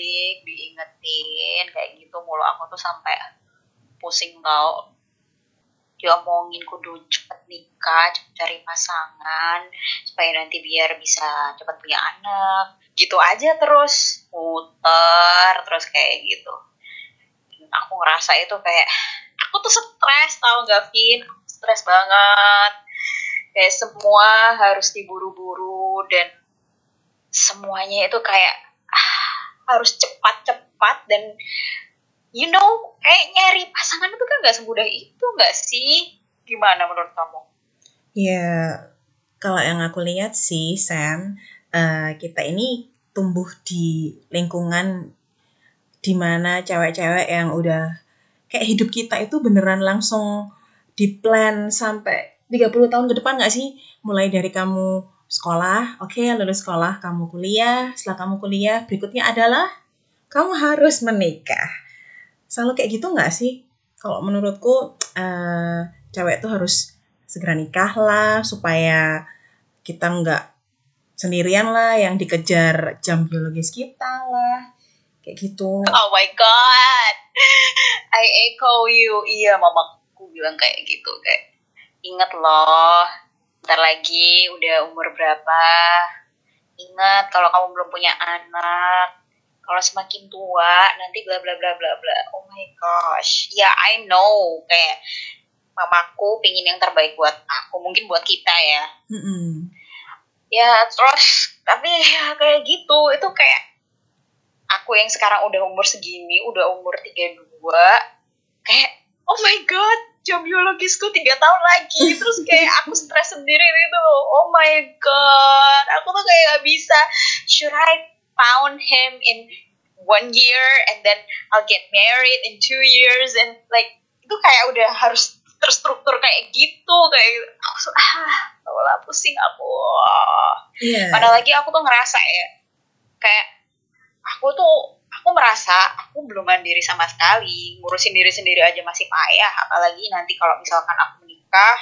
balik diingetin kayak gitu mulu aku tuh sampai pusing tau diomongin kudu cepet nikah, cepet cari pasangan, supaya nanti biar bisa cepet punya anak. Gitu aja terus, muter, terus kayak gitu. aku ngerasa itu kayak, aku tuh stres tau gak, Vin? Stres banget. Kayak semua harus diburu-buru dan semuanya itu kayak harus cepat-cepat dan you know kayak nyari pasangan itu kan gak semudah itu gak sih gimana menurut kamu? Ya kalau yang aku lihat sih Sam uh, kita ini tumbuh di lingkungan di mana cewek-cewek yang udah kayak hidup kita itu beneran langsung di plan sampai 30 tahun ke depan gak sih? Mulai dari kamu sekolah, oke okay, lulus sekolah, kamu kuliah, setelah kamu kuliah, berikutnya adalah kamu harus menikah selalu kayak gitu nggak sih? Kalau menurutku uh, cewek tuh harus segera nikah lah supaya kita nggak sendirian lah yang dikejar jam biologis kita lah kayak gitu. Oh my god, I echo you. Iya, mamaku bilang kayak gitu kayak inget loh, ntar lagi udah umur berapa. Ingat kalau kamu belum punya anak, kalau semakin tua nanti bla bla bla bla bla. Oh my gosh. Ya yeah, I know. Kayak mamaku pingin yang terbaik buat aku mungkin buat kita ya. Mm -hmm. ya terus tapi ya kayak gitu. Itu kayak aku yang sekarang udah umur segini udah umur 32 kayak oh my god jam biologisku tiga tahun lagi. Terus kayak aku stres sendiri gitu oh my god. Aku tuh kayak gak bisa. Should I found him in one year and then I'll get married in two years? And like itu kayak udah harus terstruktur kayak gitu kayak aku ah lah pusing aku yeah. padahal lagi aku tuh ngerasa ya kayak aku tuh aku merasa aku belum mandiri sama sekali. Ngurusin diri sendiri aja masih payah. Apalagi nanti kalau misalkan aku menikah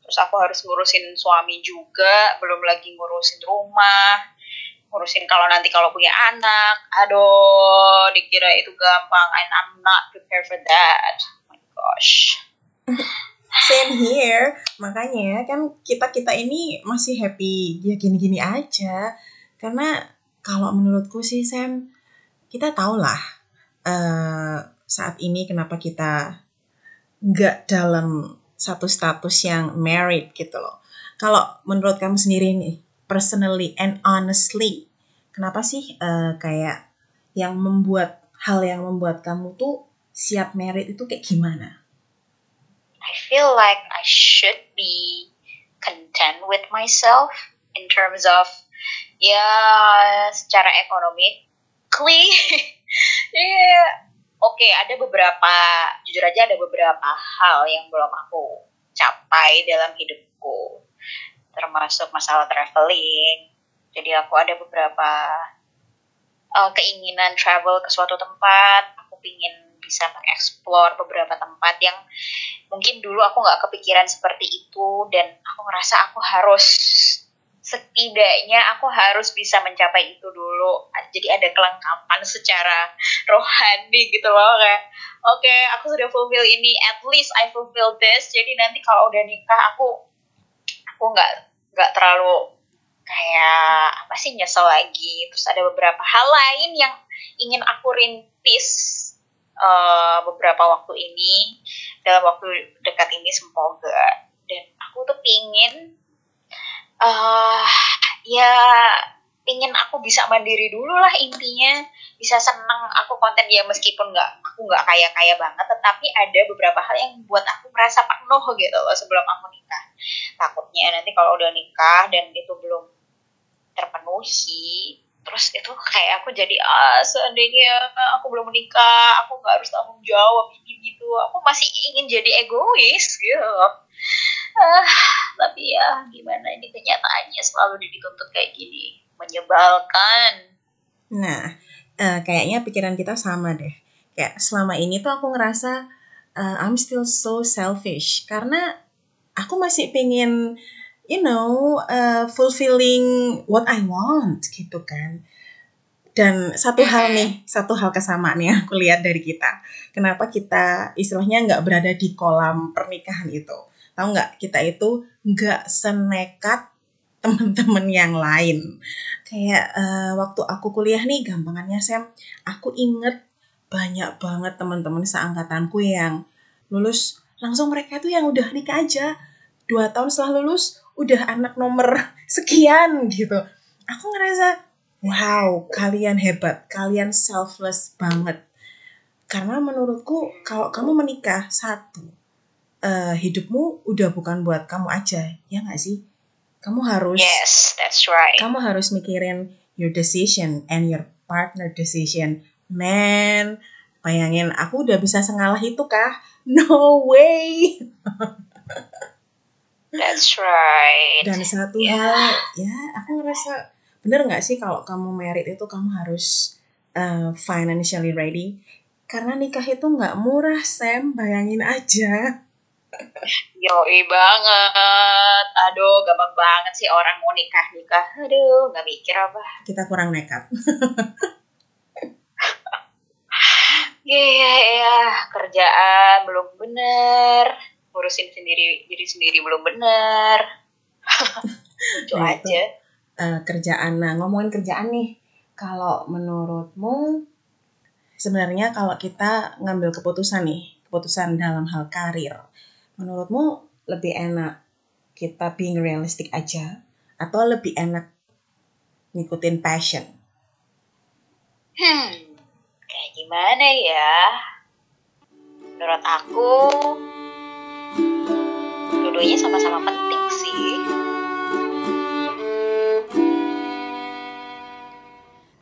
terus aku harus ngurusin suami juga belum lagi ngurusin rumah ngurusin kalau nanti kalau punya anak. Aduh dikira itu gampang. And I'm not prepared for that. Oh my gosh. Same here. Makanya kan kita kita ini masih happy. Ya gini gini aja. Karena kalau menurutku sih Sam kita tahulah uh, saat ini kenapa kita nggak dalam satu status yang married gitu loh kalau menurut kamu sendiri nih personally and honestly kenapa sih uh, kayak yang membuat hal yang membuat kamu tuh siap merit itu kayak gimana? I feel like I should be content with myself in terms of ya secara ekonomi clean yeah. oke okay, ada beberapa jujur aja ada beberapa hal yang belum aku capai dalam hidupku termasuk masalah traveling. Jadi aku ada beberapa uh, keinginan travel ke suatu tempat. Aku pingin bisa mengeksplor beberapa tempat yang mungkin dulu aku nggak kepikiran seperti itu dan aku ngerasa aku harus setidaknya aku harus bisa mencapai itu dulu. Jadi ada kelengkapan secara rohani gitu loh kayak oke okay, aku sudah fulfill ini at least I fulfill this. Jadi nanti kalau udah nikah aku aku nggak nggak terlalu kayak apa sih nyesel lagi. Terus ada beberapa hal lain yang ingin aku rintis uh, beberapa waktu ini. Dalam waktu dekat ini semoga. Dan aku tuh pingin uh, ya pingin aku bisa mandiri dulu lah intinya. Bisa seneng aku konten ya meskipun nggak aku nggak kaya kaya banget. Tetapi ada beberapa hal yang buat aku merasa penuh gitu loh sebelum aku nikah. Takutnya nanti kalau udah nikah dan itu belum terpenuhi terus itu kayak aku jadi ah seandainya aku belum menikah aku nggak harus tanggung jawab ini gitu aku masih ingin jadi egois gitu ah tapi ya gimana ini kenyataannya selalu dituntut kayak gini menyebalkan nah uh, kayaknya pikiran kita sama deh. Kayak selama ini tuh aku ngerasa uh, I'm still so selfish karena aku masih pengen you know uh, fulfilling what I want gitu kan. Dan satu hal nih, satu hal kesamaan yang aku lihat dari kita. Kenapa kita istilahnya nggak berada di kolam pernikahan itu? Tahu nggak? Kita itu nggak senekat teman-teman yang lain. Kayak uh, waktu aku kuliah nih, gampangannya Sam, aku inget banyak banget teman-teman seangkatanku yang lulus. Langsung mereka tuh yang udah nikah aja. Dua tahun setelah lulus udah anak nomor sekian gitu. Aku ngerasa wow kalian hebat. Kalian selfless banget. Karena menurutku kalau kamu menikah satu uh, hidupmu udah bukan buat kamu aja ya nggak sih kamu harus yes that's right kamu harus mikirin your decision and your partner decision man bayangin aku udah bisa sengalah itu kah no way That's right. Dan satu yeah. hal, ya aku ngerasa bener nggak sih kalau kamu merit itu kamu harus uh, financially ready? Karena nikah itu nggak murah, Sam. Bayangin aja. Yoi banget. Aduh, gampang banget sih orang mau nikah-nikah. Aduh, nggak mikir apa. Kita kurang nekat. Iya, yeah, yeah. kerjaan belum bener ngurusin sendiri diri sendiri belum benar itu nah, aja uh, kerjaan nah ngomongin kerjaan nih kalau menurutmu sebenarnya kalau kita ngambil keputusan nih keputusan dalam hal karir menurutmu lebih enak kita being realistic aja atau lebih enak ngikutin passion? Hmm kayak gimana ya? Menurut aku dua-duanya sama-sama penting